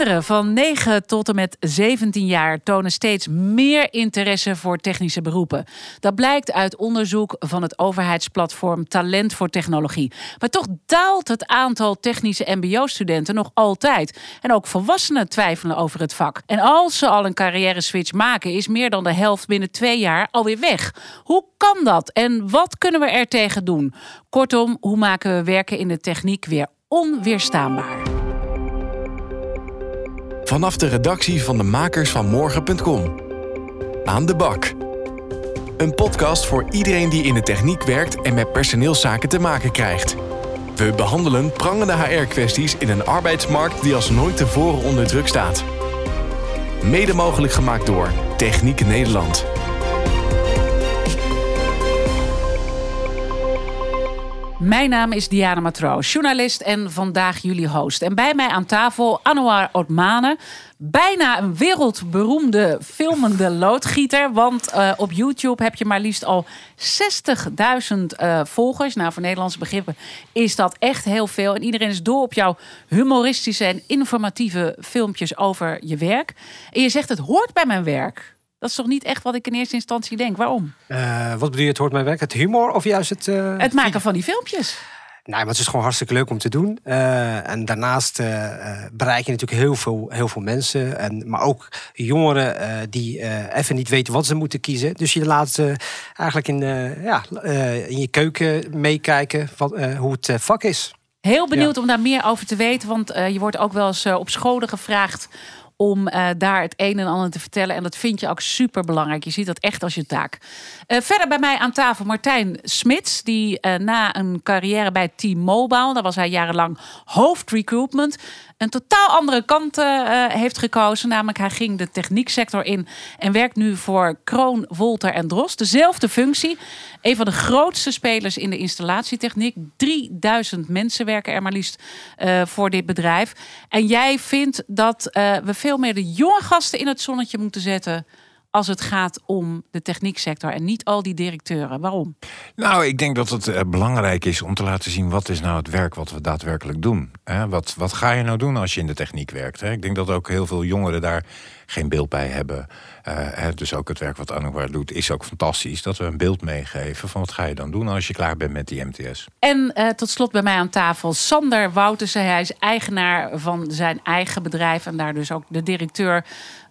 Kinderen van 9 tot en met 17 jaar tonen steeds meer interesse voor technische beroepen. Dat blijkt uit onderzoek van het overheidsplatform Talent voor Technologie. Maar toch daalt het aantal technische MBO-studenten nog altijd. En ook volwassenen twijfelen over het vak. En als ze al een carrière switch maken, is meer dan de helft binnen twee jaar alweer weg. Hoe kan dat en wat kunnen we er tegen doen? Kortom, hoe maken we werken in de techniek weer onweerstaanbaar? Vanaf de redactie van de makers van morgen.com. Aan de bak. Een podcast voor iedereen die in de techniek werkt en met personeelszaken te maken krijgt. We behandelen prangende HR-kwesties in een arbeidsmarkt die als nooit tevoren onder druk staat. Mede mogelijk gemaakt door Techniek Nederland. Mijn naam is Diana Matroos, journalist en vandaag jullie host. En bij mij aan tafel Anouar Otmane, bijna een wereldberoemde filmende loodgieter. Want uh, op YouTube heb je maar liefst al 60.000 uh, volgers. Nou, voor Nederlandse begrippen is dat echt heel veel. En iedereen is door op jouw humoristische en informatieve filmpjes over je werk. En je zegt, het hoort bij mijn werk. Dat is toch niet echt wat ik in eerste instantie denk. Waarom? Uh, wat bedoel je, het hoort mijn werk? Het humor of juist het... Uh, het maken van die filmpjes. Nou, maar het is gewoon hartstikke leuk om te doen. Uh, en daarnaast bereik je natuurlijk heel veel, heel veel mensen. En, maar ook jongeren die even niet weten wat ze moeten kiezen. Dus je laat eigenlijk in, ja, in je keuken meekijken van, hoe het vak is. Heel benieuwd ja. om daar meer over te weten. Want je wordt ook wel eens op scholen gevraagd om uh, daar het een en ander te vertellen. En dat vind je ook super belangrijk. Je ziet dat echt als je taak. Uh, verder bij mij aan tafel Martijn Smits, die uh, na een carrière bij T-Mobile, daar was hij jarenlang hoofd recruitment, een totaal andere kant uh, heeft gekozen. Namelijk, hij ging de technieksector in en werkt nu voor Kroon, Wolter en Drost. Dezelfde functie. Een van de grootste spelers in de installatietechniek. 3000 mensen werken er maar liefst uh, voor dit bedrijf. En jij vindt dat we veel meer de jonge gasten in het zonnetje moeten zetten als het gaat om de technieksector en niet al die directeuren. Waarom? Nou, ik denk dat het uh, belangrijk is om te laten zien wat is nou het werk wat we daadwerkelijk doen. Hè? Wat, wat ga je nou doen als je in de techniek werkt? Hè? Ik denk dat ook heel veel jongeren daar geen beeld bij hebben. Uh, dus ook het werk wat Anouar doet is ook fantastisch. Dat we een beeld meegeven van wat ga je dan doen als je klaar bent met die MTS. En uh, tot slot bij mij aan tafel Sander Woutersen. Hij is eigenaar van zijn eigen bedrijf en daar dus ook de directeur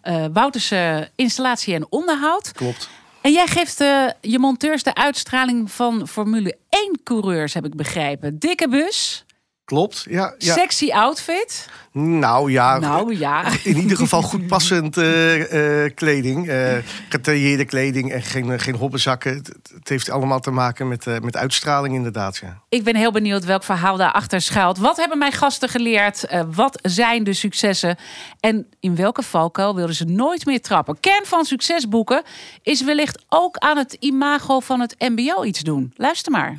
uh, Wouterse installatie en onderhoud. Klopt. En jij geeft uh, je monteurs de uitstraling van Formule 1 coureurs, heb ik begrepen. Dikke bus. Klopt, ja. ja. Sexy outfit. Nou ja, nou, ja. in ieder geval goed passend uh, uh, kleding. Uh, getailleerde kleding en geen, geen hobbezakken. Het, het, heeft allemaal te maken met, met uitstraling inderdaad. Ja. Ik ben heel benieuwd welk verhaal daarachter schuilt. Wat hebben mijn gasten geleerd? wat zijn de successen? En in welke valkuil wilden ze nooit meer trappen? Kern van succesboeken is wellicht ook aan het imago van het mbo iets doen. Luister maar.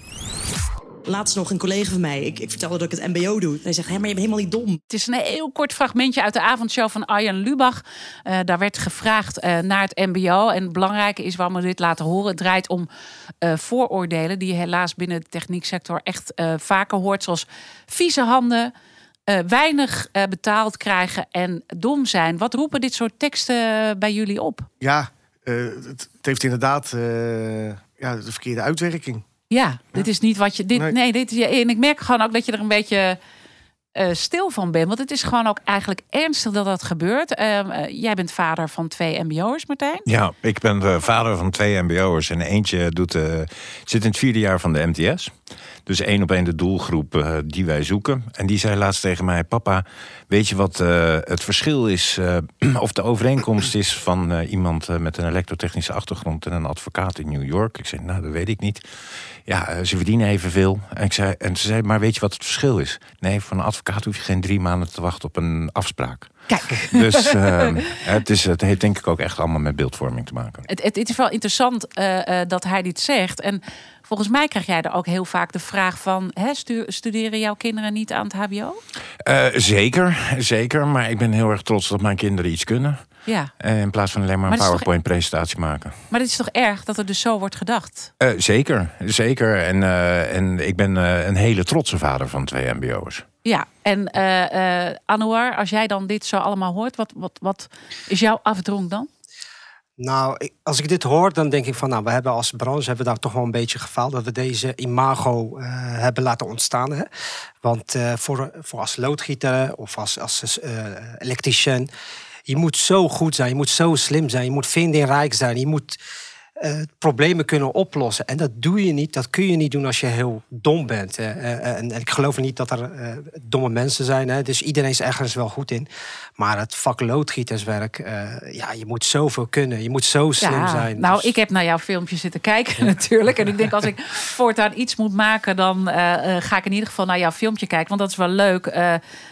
Laatst nog een collega van mij. Ik, ik vertelde dat ik het MBO doe. Hij zegt: Hé, maar je bent helemaal niet dom. Het is een heel kort fragmentje uit de avondshow van Arjan Lubach. Uh, daar werd gevraagd uh, naar het MBO. En het belangrijke is waarom we dit laten horen. Het draait om uh, vooroordelen die je helaas binnen de technieksector echt vaker hoort. Zoals vieze handen. weinig betaald krijgen en dom zijn. Wat roepen dit soort teksten bij jullie op? Ja, het, het, heeft inderdaad ja, de verkeerde uitwerking. Ja, dit is niet wat je. Dit, nee. nee, dit is. En ik merk gewoon ook dat je er een beetje uh, stil van bent. Want het is gewoon ook eigenlijk ernstig dat dat gebeurt. Uh, uh, jij bent vader van twee MBO'ers, Martijn? Ja, ik ben vader van twee MBO'ers. En eentje doet, zit in het vierde jaar van de MTS. Dus één op één de doelgroep die wij zoeken. En die zei laatst tegen mij: Papa, weet je wat het verschil is? of de overeenkomst is van iemand met een elektrotechnische achtergrond en een advocaat in New York? Ik zei: Nou, dat weet ik niet ja, ze verdienen evenveel. En, ik zei, en ze zei, maar weet je wat het verschil is? Nee, voor een advocaat hoef je geen drie maanden te wachten op een afspraak. Kijk. Dus uh, het, is, het heeft denk ik ook echt allemaal met beeldvorming te maken. Het, het, het is wel interessant uh, uh, dat hij dit zegt. En volgens mij krijg jij er ook heel vaak de vraag van... Hè, studeren jouw kinderen niet aan het hbo? zeker, zeker. Maar ik ben heel erg trots dat mijn kinderen iets kunnen. Ja. In plaats van alleen maar een PowerPoint-presentatie maken. Maar het is toch erg dat er dus zo wordt gedacht? Zeker, zeker. En, en ik ben een hele trotse vader van twee MBO'ers. Ja, en eh Anouar, als jij dan dit zo allemaal hoort, wat, wat, wat is jouw afdronk dan? Nou, als ik dit hoor, dan denk ik van, nou, we hebben als branche hebben daar toch wel een beetje gefaald dat we deze imago eh, hebben laten ontstaan. Hè? Want voor, voor als loodgieter of als, als elektricien, je moet zo goed zijn, je moet zo slim zijn, je moet vindingrijk zijn, je moet eh, problemen kunnen oplossen. En dat doe je niet, dat kun je niet doen als je heel dom bent. Eh, eh, en, en ik geloof niet dat er domme mensen zijn. Hè? Dus iedereen is ergens wel goed in. Maar het vak loodgieterswerk, ja, je moet zoveel kunnen. Je moet zo slim zijn. Nou, Dus- ik heb naar jouw filmpje zitten kijken natuurlijk. En ik denk als ik voortaan iets moet maken, dan ga ik in ieder geval naar jouw filmpje kijken. Want dat is wel leuk.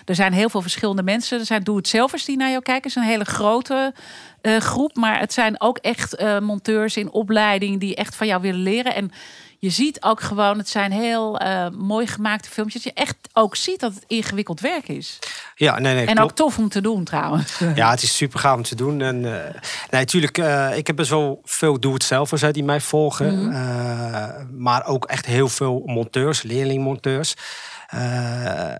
Er zijn heel veel verschillende mensen. Er zijn doe-het-zelvers die naar jou kijken. Het is een hele grote eh, groep. Maar het zijn ook echt eh, monteurs in opleiding die echt van jou willen leren. En je ziet ook gewoon, het zijn heel eh, mooi gemaakte filmpjes. Dat je echt ook ziet dat het ingewikkeld werk is. ja, nee, nee, En klopt. ook tof om te doen trouwens. Ja, het is super gaaf om te doen. En, nee, natuurlijk, ik heb best wel veel doe-het-zelvers hè, die mij volgen. Eh, maar ook echt heel veel monteurs, leerlingmonteurs. Eh,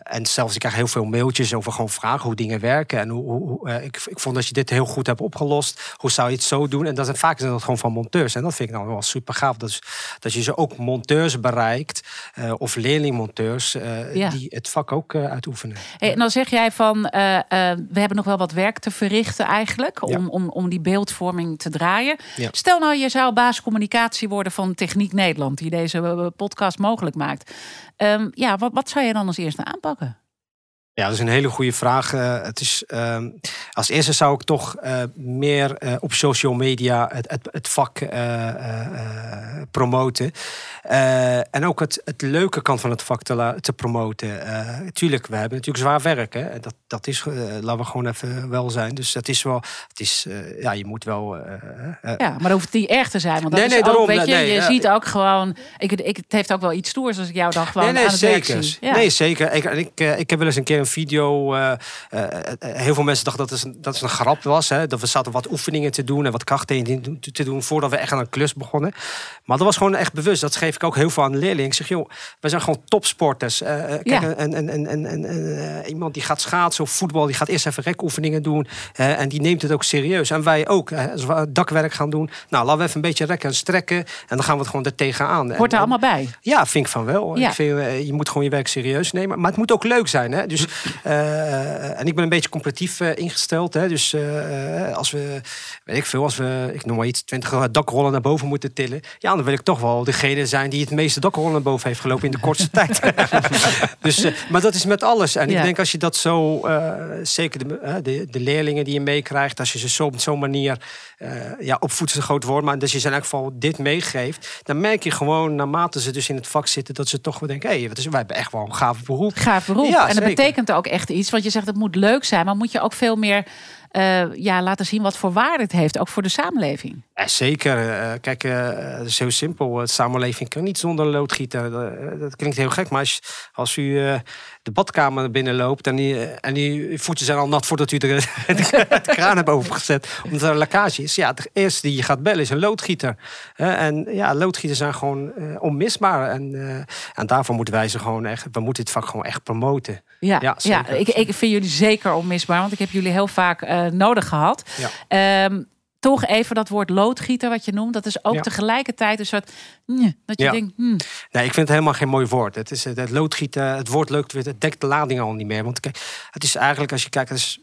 en zelfs ik krijg heel veel mailtjes over gewoon vragen hoe dingen werken. En hoe, hoe, eh, ik, ik vond dat je dit heel goed hebt opgelost. Hoe zou je het zo doen? En dat zijn vaak zijn dat gewoon van monteurs. En dat vind ik dan wel super gaaf. Dat, is, dat je zo ook monteurs bereikt. eh, of leerlingmonteurs eh, Ja. die het vak ook eh, uitoefenen. Hey, en dan zeg jij van, eh, eh, we hebben nog wel wat werk te verrichten eigenlijk, om, Ja. om, om die beeldvorming te draaien. Ja. Stel nou, je zou baas communicatie worden van Techniek Nederland, die deze eh, podcast mogelijk maakt. Ehm, ja, wat, wat zou je dan als eerste aanpakken? Ja, dat is een hele goede vraag. Eh, het is, ehm, als eerste zou ik toch eh, meer eh, op social media het, het, het vak eh, promoten. En ook het, het leuke kant van het vak te, te promoten. Tuurlijk, we hebben natuurlijk zwaar werk. Hè? Dat, dat is, laten we gewoon even wel zijn. Dus dat is wel, het is, ja, je moet wel... Ja, maar hoeft het niet erg te zijn. Want dat Nee, is nee, ook, daarom, weet je, nee, je ja. ziet ook gewoon, ik, ik, het heeft ook wel iets stoers als ik jou dan gewoon nee, nee, aan het werk zeker. Ja. Nee, zeker. Ik, ik, ik heb wel eens een keer een video. heel veel mensen dachten dat het een, dat het een grap was. Hè, dat we zaten wat oefeningen te doen en wat krachttraining te doen voordat we echt aan een klus begonnen. Maar dat was gewoon echt bewust. Dat geef ik ook heel veel aan leerlingen. Ik zeg, joh, we zijn gewoon topsporters. Eh, eh, kijk, Ja. een, een, een, een, een, een, eh, iemand die gaat schaatsen of voetbal, die gaat eerst even rekoefeningen doen. en die neemt het ook serieus. En wij ook. als we dakwerk gaan doen. Nou, laten we even een beetje rekken en strekken. En dan gaan we het gewoon er tegenaan. Hoort er En- allemaal bij. ja, vind ik van wel. Ja. Ik vind, je moet gewoon je werk serieus nemen. Maar het moet ook leuk zijn. Hè? Dus, en ik ben een beetje competitief eh, Hè? Dus eh, als we, weet ik veel, als we, ik noem maar iets, 20 dakrollen naar boven moeten tillen. Ja, dan wil ik toch wel degene zijn die het meeste dakrollen naar boven heeft gelopen in de kortste tijd. dus, eh, maar dat is met alles. En Ja. ik denk als je dat zo, eh, zeker de, eh, de, de leerlingen die je meekrijgt, als je ze zo op zo'n manier eh ja, opvoedt een groot woord, maar dat je ze in elk geval dit meegeeft, dan merk je gewoon naarmate ze dus in het vak zitten, dat ze toch wel denken, hé, hey, wij hebben echt wel een gaaf beroep. Gaaf beroep. Ja, en dat zeker. betekent ook echt iets. Want je zegt het moet leuk zijn, maar moet je ook veel meer eh, ja, laten zien wat voor waarde het heeft, ook voor de samenleving. Ja, zeker. Eh, kijk, eh, het is heel simpel. De samenleving kan niet zonder loodgieter. Eh, dat klinkt heel gek, maar als, als u eh, de badkamer binnenloopt en die, eh, en die voeten zijn al nat voordat u de, de, de kraan hebt overgezet, omdat er een lekkage is. Ja, de eerste die je gaat bellen is een loodgieter. En ja, loodgieters zijn gewoon eh, onmisbaar. En, eh, en daarvoor moeten wij ze gewoon echt, we moeten dit vak gewoon echt promoten. Ja, Ja, ik, ik vind jullie zeker onmisbaar, want ik heb jullie heel vaak eh, nodig gehad. Ja. Ehm, toch even dat woord loodgieter wat je noemt, dat is ook Ja. tegelijkertijd een soort mm, dat je Ja. denkt, mm, Nee, ik vind het helemaal geen mooi woord. Het, is, het loodgieten, het woord leuk, het dekt de lading al niet meer. Want kijk, het is eigenlijk, als je kijkt, het is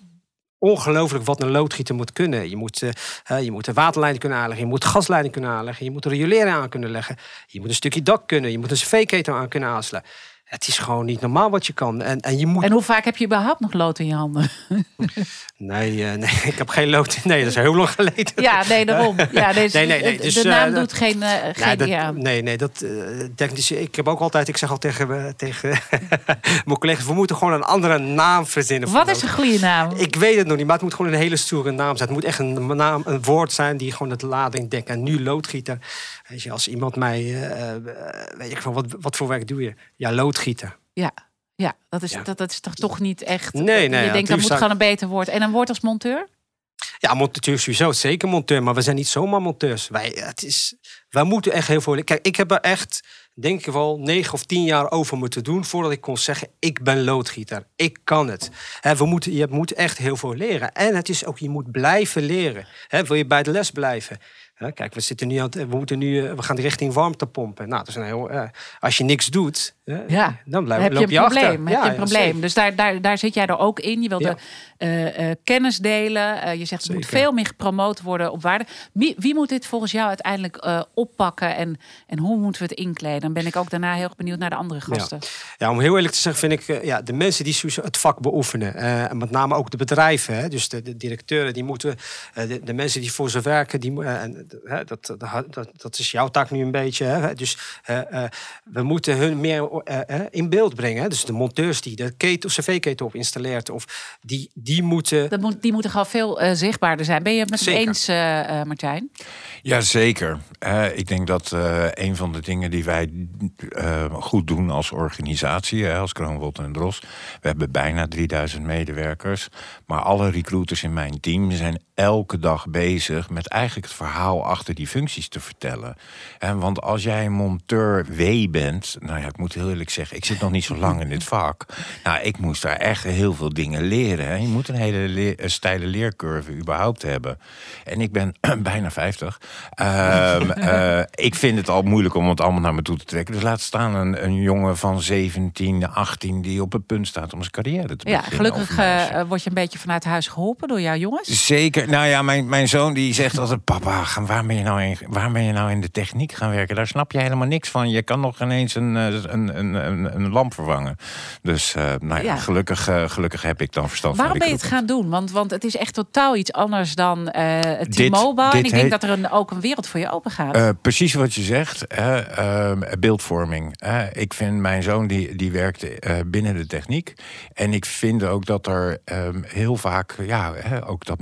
ongelooflijk wat een loodgieter moet kunnen. Je moet, eh, je moet een waterleiding kunnen aanleggen, je moet gasleiding kunnen aanleggen, je moet riolering aan kunnen leggen, je moet een stukje dak kunnen, je moet een cv-ketel aan kunnen aansluiten. Het is gewoon niet normaal wat je kan. En, en je moet. En hoe vaak heb je überhaupt nog lood in je handen? Nee, eh, nee, ik heb geen lood. Nee, dat is heel lang geleden. Ja, nee, daarom. Ja, Nee, nee, nee, de- dus, de eh, naam dat- doet geen, eh geen Nee, dat, nee, nee, dat eh, denk dus, ik heb ook altijd, ik zeg al tegen, eh, tegen mijn collega's, we moeten gewoon een andere naam verzinnen. voor Wat is een goede naam? Ik weet het nog niet, maar het moet gewoon een hele stoere naam zijn. Het moet echt een, naam, een woord zijn die gewoon het lading dekt. En nu loodgieter. Weet je, als iemand mij, eh, eh, weet ik van wat, wat voor werk doe je? Ja, loodgieter. Ja, ja, dat, is, Ja. Dat, dat is toch, toch niet echt. Nee, je nee, ja, denkt dat moet gewoon een beter woord. En een woord als monteur? Ja, monteur sowieso, zeker monteur. Maar we zijn niet zomaar monteurs. Wij, het is, wij moeten echt heel veel... Kijk, ik heb er echt denk ik wel negen of tien jaar over moeten doen voordat ik kon zeggen: ik ben loodgieter, ik kan het. We moeten, je moet echt heel veel leren. En het is ook, je moet blijven leren. Wil je bij de les blijven? Kijk, we, zitten nu aan het- we, moeten nu, eh, we gaan richting warmtepompen. Nou, dat is een heel, eh, als je niks doet, Ja, dan blijf, heb je loop een je achter. probleem. Heb Ja, je een probleem. dus daar, daar, daar zit jij er ook in. Je wil Ja. de eh, kennis delen. Je zegt het moet veel meer gepromoot worden op waarde. Wie, wie moet dit volgens jou uiteindelijk oppakken en, en hoe moeten we het inkleden? Dan ben ik ook daarna heel erg benieuwd naar de andere gasten. Ja, om heel eerlijk te zeggen, vind ik ja, de mensen die het vak beoefenen. en met name ook de bedrijven. Hè, dus de, de directeuren, die moeten. de, de mensen die voor ze werken, die, en, dat, dat, dat, dat is jouw taak nu een beetje. Hè, dus eh, eh, we moeten hun meer eh, in beeld brengen. Hè, dus de monteurs die de ketel, cv-ketel op installeert, of die, die moeten. Dat moet, die moeten gewoon veel eh, zichtbaarder zijn. Ben je het met me Zeker. eens, Martijn? Jazeker. Eh ik denk dat eh, een van de dingen die wij eh, goed doen als organisatie, hè, als Kroonwold en Dros, we hebben bijna 3000 medewerkers, maar alle recruiters in mijn team zijn elke dag bezig met eigenlijk het verhaal achter die functies te vertellen. En want als jij een monteur W bent, nou ja, ik moet heel eerlijk zeggen, ik zit nog niet zo lang in dit vak. Nou, ik moest daar echt heel veel dingen leren. Hè. Je moet een hele leer- een steile leercurve überhaupt hebben. En ik ben bijna 50. Ehm, eh, ik vind het al moeilijk om het allemaal naar me toe te trekken. Dus laat staan een, een jongen van 17, 18 die op het punt staat om zijn carrière te Ja, beginnen. gelukkig een meisje. eh, word je een beetje vanuit huis geholpen door jouw jongens. Zeker. Nou ja, mijn, mijn zoon die zegt altijd... Papa, waar ben, je nou in, waar ben je nou in de techniek gaan werken? Daar snap je helemaal niks van. Je kan nog ineens een, eh, een, een, een, een lamp vervangen. Dus eh, nou ja, Ja. Gelukkig, eh, gelukkig heb ik dan verstand Waarom van ben je het gaan doen? Want, want het is echt totaal iets anders dan Dit- T-Mobile. En ik denk heet- dat er een, ook een wereld voor je open gaat. Precies wat je zegt, ehm, beeldvorming. ik vind mijn zoon die, die werkt eh, binnen de techniek. En ik vind ook dat er ehm, heel vaak, ja, ook dat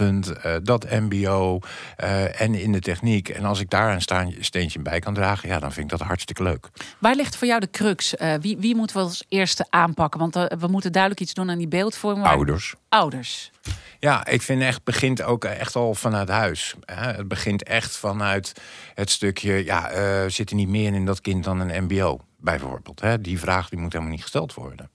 eh, dat MBO eh, en in de techniek. En als ik daar een steentje bij kan dragen, ja, dan vind ik dat hartstikke leuk. Waar ligt voor jou de crux? Eh, wie, wie moeten we als eerste aanpakken? Want we moeten duidelijk iets doen aan die beeldvorming. Ouders. Ouders. Ja, ik vind echt begint ook echt al vanuit huis. Het begint echt vanuit het stukje, ja, zit er niet meer in dat kind dan een MBO, bijvoorbeeld. Die vraag die moet helemaal niet gesteld worden.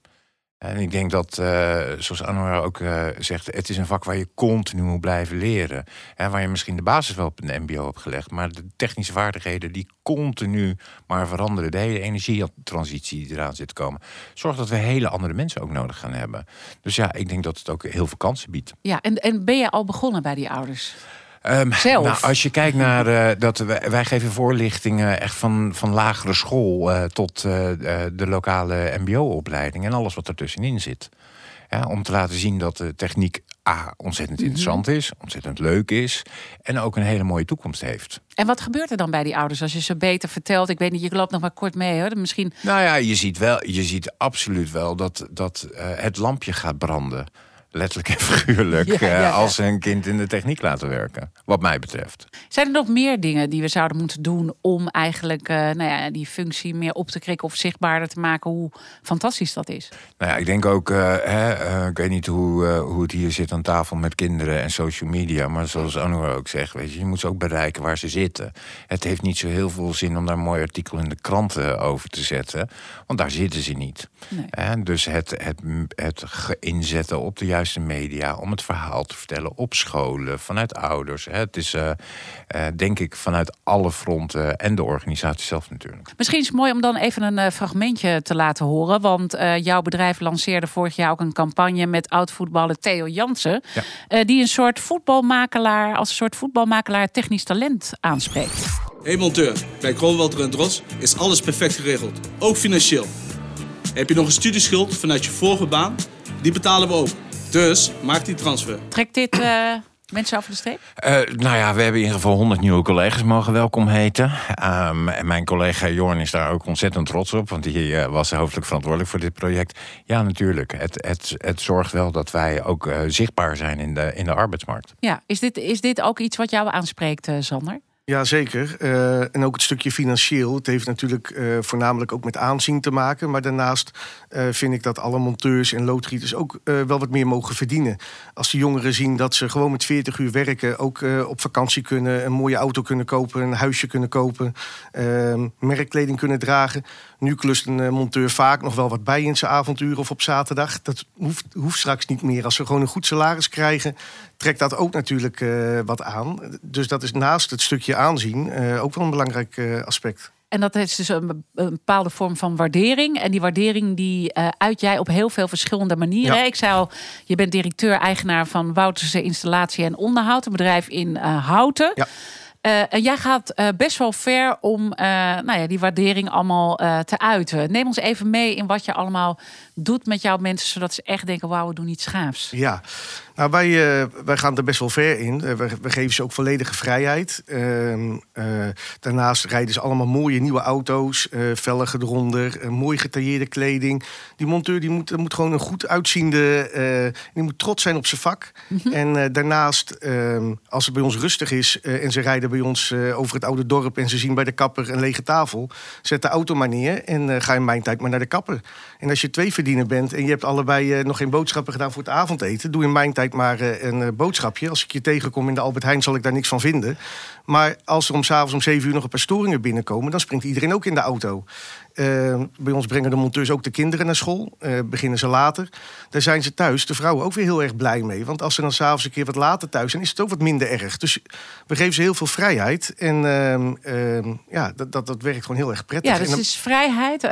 En ik denk dat, eh, zoals Anwar ook eh, zegt, het is een vak waar je continu moet blijven leren. Hè, waar je misschien de basis wel op een MBO hebt gelegd, maar de technische vaardigheden die continu maar veranderen. De hele energietransitie die eraan zit te komen. Zorgt dat we hele andere mensen ook nodig gaan hebben. Dus ja, ik denk dat het ook heel veel kansen biedt. Ja, en, en ben je al begonnen bij die ouders? Ehm, Zelf? Nou, als je kijkt naar eh, dat wij, wij geven voorlichtingen echt van, van lagere school eh, tot eh, de lokale MBO-opleiding en alles wat ertussenin zit. Ja, om te laten zien dat de techniek A ontzettend Mhm. interessant is, ontzettend leuk is en ook een hele mooie toekomst heeft. En wat gebeurt er dan bij die ouders als je ze beter vertelt? Ik weet niet, je loopt nog maar kort mee hoor. Misschien Nou ja, je ziet, wel, je ziet absoluut wel dat, dat het lampje gaat branden. Letterlijk en figuurlijk. Ja, ja, eh, ja. als ze een kind in de techniek laten werken. Wat mij betreft. zijn er nog meer dingen die we zouden moeten doen om eigenlijk eh, nou ja, die functie meer op te krikken of zichtbaarder te maken hoe fantastisch dat is? Nou ja, ik denk ook, eh, hè, ik weet niet hoe, hoe het hier zit aan tafel met kinderen en social media. Maar zoals Anouar ook zegt, weet je, je moet ze ook bereiken waar ze zitten. Het heeft niet zo heel veel zin om daar een mooi artikel in de kranten over te zetten. Want daar zitten ze niet. Nee. Dus het, het, het ge- inzetten op de juiste media om het verhaal te vertellen op scholen, vanuit ouders. Hè. Het is eh, eh, denk ik vanuit alle fronten en de organisatie zelf natuurlijk. Misschien is het mooi om dan even een eh, fragmentje te laten horen. Want eh, jouw bedrijf lanceerde vorig jaar ook een campagne met oud-voetballer Theo Jansen. Ja. eh, die een soort voetbalmakelaar, als een soort voetbalmakelaar technisch talent aanspreekt. Hey monteur, bij Kroonwalter en Dros is alles perfect geregeld, ook financieel. Heb je nog een studieschuld vanuit je vorige baan? Die betalen we ook. Dus maak die transfer. Trekt dit eh, mensen over de streep? Eh, nou ja, we hebben in ieder geval 100 nieuwe collega's mogen welkom heten. Ehm, en mijn collega Jorn is daar ook ontzettend trots op, want die eh, was hoofdelijk verantwoordelijk voor dit project. Ja, natuurlijk. Het, het, het zorgt wel dat wij ook eh, zichtbaar zijn in de, in de arbeidsmarkt. Ja, is dit, is dit ook iets wat jou aanspreekt, eh, Sander? Ja, zeker. Eh, en ook het stukje financieel. Het heeft natuurlijk eh, voornamelijk ook met aanzien te maken. Maar daarnaast eh, vind ik dat alle monteurs en loodgieters ook wel wat meer mogen verdienen. Als de jongeren zien dat ze gewoon met 40 uur werken, ook op vakantie kunnen, een mooie auto kunnen kopen, een huisje kunnen kopen, merkkleding kunnen dragen. Nu klust een monteur vaak nog wel wat bij in zijn avontuur of op zaterdag. Dat hoeft, hoeft straks niet meer. Als ze gewoon een goed salaris krijgen, trekt dat ook natuurlijk wat aan. Dus dat is naast het stukje aanzien uh, ook wel een belangrijk uh, aspect. En dat is dus een, bepaalde vorm van waardering. En die waardering die uh, uit jij op heel veel verschillende manieren. Ja. Ik zei al, je bent directeur-eigenaar van Wouterse Installatie en Onderhoud. Een bedrijf in Houten. Ja. En jij gaat uh, best wel ver om uh, nou ja, die waardering allemaal te uiten. Neem ons even mee in wat je allemaal doet met jouw mensen, zodat ze echt denken: wauw, we doen iets schaafs. Ja, nou, wij, uh, wij gaan er best wel ver in. Uh, we, we, geven ze ook volledige vrijheid. Uh, daarnaast rijden ze allemaal mooie nieuwe auto's, velgen eronder, mooi getailleerde kleding. Die monteur die moet, moet gewoon een goed uitziende, die moet trots zijn op zijn vak. Mm -hmm. En daarnaast, ehm, als het bij ons rustig is en ze rijden bij ons over het oude dorp en ze zien bij de kapper een lege tafel, zet de auto maar neer en ga in mijn tijd maar naar de kapper. En als je twee verdiener bent en je hebt allebei nog geen boodschappen gedaan voor het avondeten, doe in mijn tijd maar eh, een eh, boodschapje. Als ik je tegenkom in de Albert Heijn, zal ik daar niks van vinden. Maar als er om s'avonds om 7 uur nog een paar storingen binnenkomen, dan springt iedereen ook in de auto. Uh, bij ons brengen de monteurs ook de kinderen naar school. Uh, beginnen ze later. Daar zijn ze thuis, de vrouwen, ook weer heel erg blij mee. Want als ze dan s'avonds een keer wat later thuis zijn, is het ook wat minder erg. Dus we geven ze heel veel vrijheid. En uh, ja, dat, dat, dat werkt gewoon heel erg prettig. Ja, dus het is vrijheid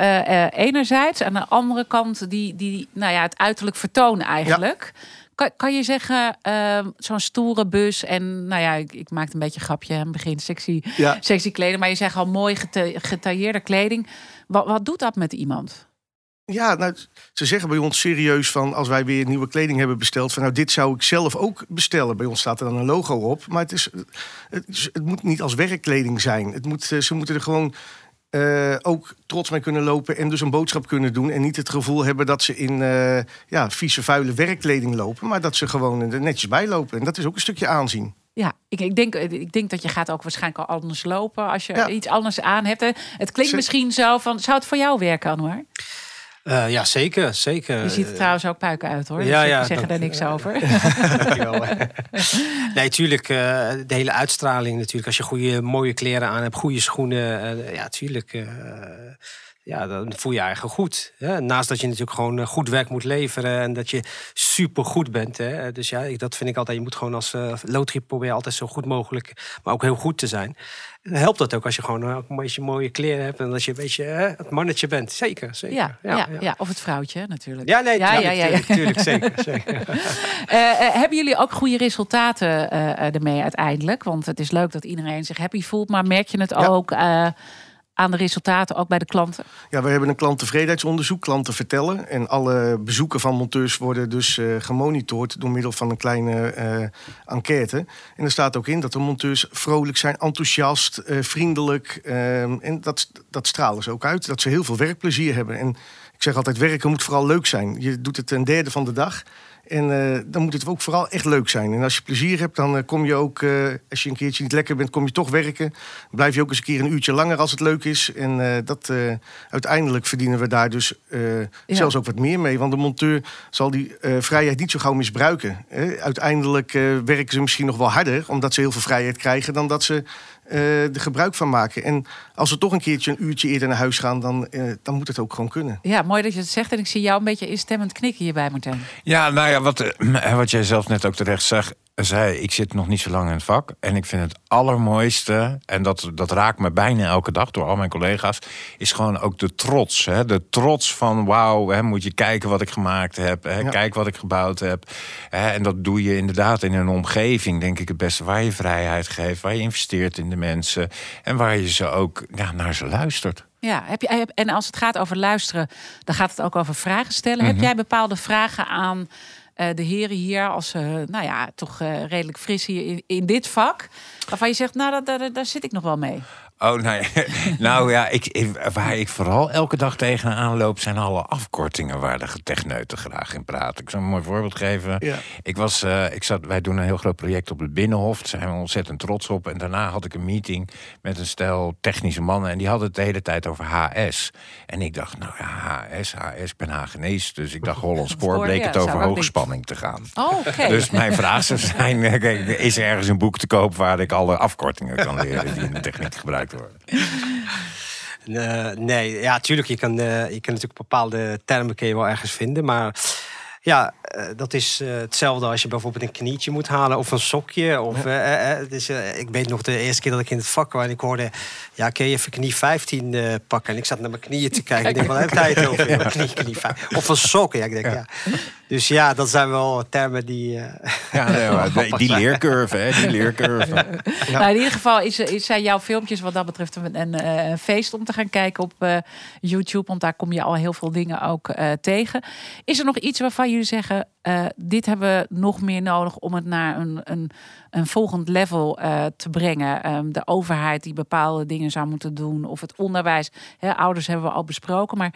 enerzijds. Aan de andere kant die, die, nou ja, het uiterlijk vertonen eigenlijk. Ja. Kan, kan je zeggen, uh, zo'n stoere bus en nou ja, ik, ik maak een beetje een grapje aan het begin, sexy, ja. sexy kleding, maar je zegt al mooi geta getailleerde kleding. Wat, wat doet dat met iemand? Ja, nou, ze zeggen bij ons serieus van als wij weer nieuwe kleding hebben besteld, van nou dit zou ik zelf ook bestellen. Bij ons staat er dan een logo op, maar het, is, het, het moet niet als werkkleding zijn. Het moet, ze moeten er gewoon uh, ook trots mee kunnen lopen en dus een boodschap kunnen doen. En niet het gevoel hebben dat ze in uh, ja, vieze, vuile werkkleding lopen. Maar dat ze gewoon er netjes bij lopen. En dat is ook een stukje aanzien. Ja, ik, ik, denk, ik denk dat je gaat ook waarschijnlijk al anders lopen als je ja. iets anders aan hebt. Het klinkt misschien zo van, zou het voor jou werken, Anwar? Uh, ja, zeker, zeker. Je ziet er trouwens ook puiken uit, hoor. Ja, dus ja, zeggen daar niks over. Nee, tuurlijk, uh, de hele uitstraling natuurlijk. Als je goede, mooie kleren aan hebt, goede schoenen. Uh, ja, tuurlijk ja, dan voel je je eigen goed. Hè? Naast dat je natuurlijk gewoon goed werk moet leveren en dat je super goed bent. Hè? Dus ja, dat vind ik altijd. Je moet gewoon als uh, proberen altijd zo goed mogelijk, maar ook heel goed te zijn. En dan helpt dat ook als je gewoon een beetje mooie kleren hebt en als je een beetje hè, het mannetje bent. Zeker, zeker. Ja, ja, ja, ja. of het vrouwtje natuurlijk. Ja, nee, ja, ja, ja, natuurlijk, zeker. zeker. uh, uh, hebben jullie ook goede resultaten ermee uiteindelijk? Want het is leuk dat iedereen zich happy voelt, maar merk je het ook aan de resultaten ook bij de klanten? Ja, we hebben een klanttevredenheidsonderzoek, klanten vertellen. En alle bezoeken van monteurs worden dus uh, gemonitord door middel van een kleine uh, enquête. En er staat ook in dat de monteurs vrolijk zijn, enthousiast, uh, vriendelijk. en dat, dat stralen ze ook uit, dat ze heel veel werkplezier hebben. En ik zeg altijd, werken moet vooral leuk zijn. Je doet het een derde van de dag. En uh, dan moet het ook vooral echt leuk zijn. En als je plezier hebt, dan uh, kom je ook, uh, als je een keertje niet lekker bent, kom je toch werken. Blijf je ook eens een keer een uurtje langer als het leuk is. En dat, uiteindelijk verdienen we daar dus ja. zelfs ook wat meer mee. Want de monteur zal die vrijheid niet zo gauw misbruiken. Uiteindelijk werken ze misschien nog wel harder, omdat ze heel veel vrijheid krijgen, dan dat ze er gebruik van maken. En als we toch een keertje een uurtje eerder naar huis gaan, dan, uh, dan moet het ook gewoon kunnen. Ja, mooi dat je het zegt. En ik zie jou een beetje instemmend knikken hierbij, Martijn. Ja, nou ja, wat, eh, wat jij zelf net ook terecht zegt zei, ik zit nog niet zo lang in het vak. En ik vind het allermooiste, en dat, dat raakt me bijna elke dag door al mijn collega's, is gewoon ook de trots. Hè? De trots van wauw, moet je kijken wat ik gemaakt heb. Hè? Kijk wat ik gebouwd heb. Hè? En dat doe je inderdaad in een omgeving, denk ik, het beste waar je vrijheid geeft, waar je investeert in de mensen en waar je ze ook ja, naar ze luistert. Ja, heb je, en als het gaat over luisteren, dan gaat het ook over vragen stellen. Heb mhm. jij bepaalde vragen aan de heren hier als uh, nou ja, toch uh, redelijk fris hier in, in, dit vak. Waarvan je zegt, nou, dat, daar, daar zit ik nog wel mee. Oh, nou, ja. nou ja, ik, ik- waar ik vooral elke dag tegenaan loop... zijn alle afkortingen waar de techneuten graag in praten. Ik zal een mooi voorbeeld geven. Ja. Ik was, eh, ik zat, wij doen een heel groot project op het Binnenhof. Daar zijn we ontzettend trots op. En daarna had ik een meeting met een stel technische mannen. En die hadden het de hele tijd over HS. En ik dacht, nou ja, HS, HS, ik ben Hagenees. Dus ik dacht, Holland Spoor bleek het over hoogspanning te gaan. Oh. Dus mijn vraag zou zijn, is er ergens een boek te koop... waar ik alle afkortingen kan leren die in de techniek gebruikt worden? Eh, nee, ja, tuurlijk. Je kan, eh, je kan natuurlijk bepaalde termen kun je wel ergens vinden. Maar ja, eh, dat is hetzelfde als je bijvoorbeeld een knietje moet halen of een sokje. Of, dus, ik weet nog de eerste keer dat ik in het vak was en ik hoorde... Ja, kun je even knie 15 eh, pakken? En ik zat naar mijn knieën te kijken. Ik denk, wat heb het over? Ja, knie, knie 15. Of een sok. Ja, ik denk, ja. Dus ja, dat zijn wel termen die... eh, Ja, nee, maar die, die leercurve, hè, die leercurve. Nou, in ieder geval is, is, zijn jouw filmpjes wat dat betreft een, een, eh, een feest om te gaan kijken op eh, YouTube. Want daar kom je al heel veel dingen ook eh, tegen. Is er nog iets waarvan jullie zeggen, eh, dit hebben we nog meer nodig om het naar een, een, een volgend level eh, te brengen? Ehm, de overheid die bepaalde dingen zou moeten doen. Of het onderwijs. Hè, ouders hebben we al besproken. Maar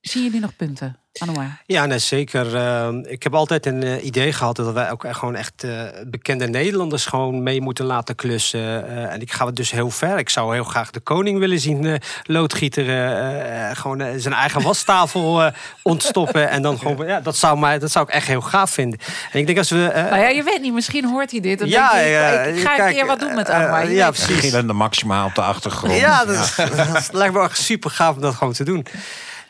zien jullie nog punten? Anouar? Ja, nee, zeker. Eh, ik heb altijd een eh, idee gehad dat wij ook echt gewoon echt eh, bekende Nederlanders gewoon mee moeten laten klussen. Eh, en ik ga het dus heel ver. Ik zou heel graag de koning willen zien eh, loodgieter eh, eh, gewoon zijn eigen wastafel eh, ontstoppen. En dan gewoon, ja, dat zou, mij, dat zou ik echt heel gaaf vinden. En ik denk als we. Nou ja, je weet niet. Misschien hoort hij dit. En Ja, ja, ik, ik ga kijk, een keer wat doen met Anouar. Ja, precies. Gillende Maxima op de achtergrond. Ja, dat, dat lijkt me echt super gaaf om dat gewoon te doen.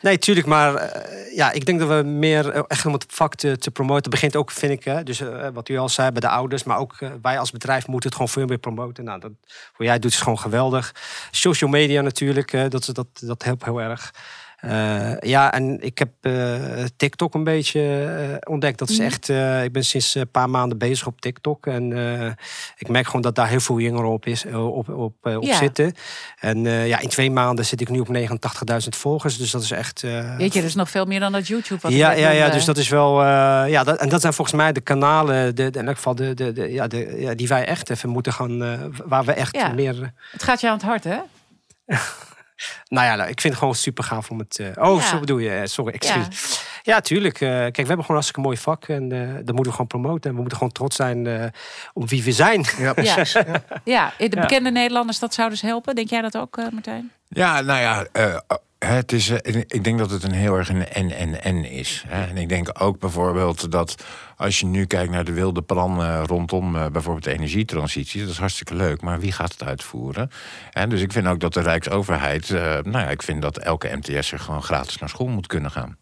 Nee, tuurlijk, maar eh, ja, ik denk dat we meer eh, echt om het vak te, te promoten. Begint ook, vind ik, hè, dus eh, wat u al zei, bij de ouders, maar ook wij als bedrijf moeten het gewoon veel meer promoten. Nou, dat, jij doet is gewoon geweldig. Social media natuurlijk, dat, dat, dat helpt heel erg. Eh, ja, en ik heb eh, TikTok een beetje eh, ontdekt. Dat is echt, eh, ik ben sinds een paar maanden bezig op TikTok. En ik merk gewoon dat daar heel veel jongeren op, is, op, op, op Ja. zitten. En ja, in twee maanden zit ik nu op 89.000 volgers. Dus dat is echt. Weet je, dat is nog veel meer dan dat YouTube. Wat ja, ja, ja, dus dat is wel. ja, dat, en dat zijn volgens mij de kanalen, de, de, in elk geval de, de, de, ja, de, ja, die wij echt even moeten gaan. waar we echt Ja. meer. Het gaat je aan het hart, hè? Nou ja, nou, ik vind het gewoon super gaaf om het. eh, oh, Ja. zo bedoel je. eh, Sorry, excuus. Ja, tuurlijk. eh, kijk, we hebben gewoon een hartstikke mooi vak. En eh, dat moeten we gewoon promoten. En we moeten gewoon trots zijn eh, om wie we zijn. Ja, Ja. precies. ja, de bekende Nederlanders, dat zou dus helpen. Denk jij dat ook, eh, Martijn? Ja, nou ja, eh, het is, eh, ik denk dat het een heel erg een en-en-en is. Hè. En ik denk ook bijvoorbeeld dat als je nu kijkt naar de wilde plannen rondom eh, bijvoorbeeld de energietransitie, dat is hartstikke leuk, maar wie gaat het uitvoeren? En dus ik vind ook dat de Rijksoverheid, eh, nou ja, ik vind dat elke MTS'er gewoon gratis naar school moet kunnen gaan.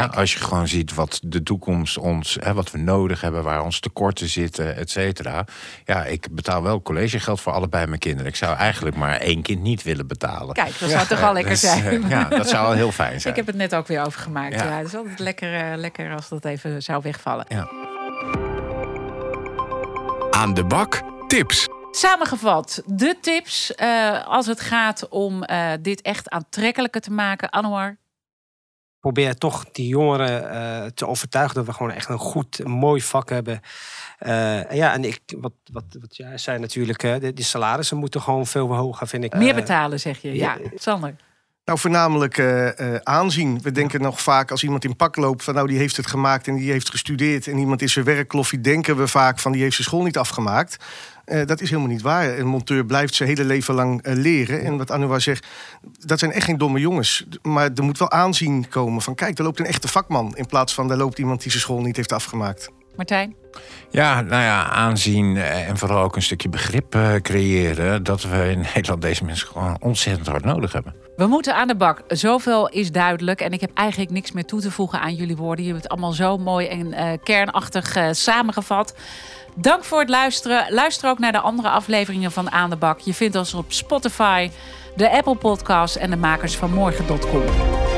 Ja, als je gewoon ziet wat de toekomst ons, hè, wat we nodig hebben, waar ons tekorten zitten, et cetera. Ja, ik betaal wel collegegeld voor allebei mijn kinderen. Ik zou eigenlijk maar één kind niet willen betalen. Kijk, dat zou toch wel lekker Dus, zijn. eh, ja, dat zou wel heel fijn zijn. Ik heb het net ook weer overgemaakt. Ja. Ja. het is altijd lekker, eh, lekker als dat even zou wegvallen. Ja. Aan de bak tips. Samengevat, de tips eh, als het gaat om eh, dit echt aantrekkelijker te maken. Anwar, probeer toch die jongeren eh, te overtuigen dat we gewoon echt een goed, een mooi vak hebben. Eh, en ja, en ik, wat, wat, wat jij zei natuurlijk, hè, de, die salarissen moeten gewoon veel hoger, vind ik. meer Eh, betalen zeg je. Ja, Sander. Nou, voornamelijk eh, eh, aanzien. We denken nog vaak als iemand in pak loopt van nou die heeft het gemaakt en die heeft gestudeerd en iemand is zijn werkkloffie, denken we vaak van die heeft zijn school niet afgemaakt. Eh, dat is helemaal niet waar. Een monteur blijft zijn hele leven lang eh, leren. En wat Anouar zegt, dat zijn echt geen domme jongens. Maar er moet wel aanzien komen van kijk, er loopt een echte vakman in plaats van er loopt iemand die zijn school niet heeft afgemaakt. Martijn? Ja, nou ja, aanzien eh, en vooral ook een stukje begrip eh, creëren dat we in Nederland deze mensen gewoon ontzettend hard nodig hebben. We moeten aan de bak. Zoveel is duidelijk. En ik heb eigenlijk niks meer toe te voegen aan jullie woorden. Je hebt het allemaal zo mooi en eh, kernachtig eh, samengevat. Dank voor het luisteren. Luister ook naar de andere afleveringen van Aan de Bak. Je vindt ons op Spotify, de Apple Podcast en de makers van morgen.com.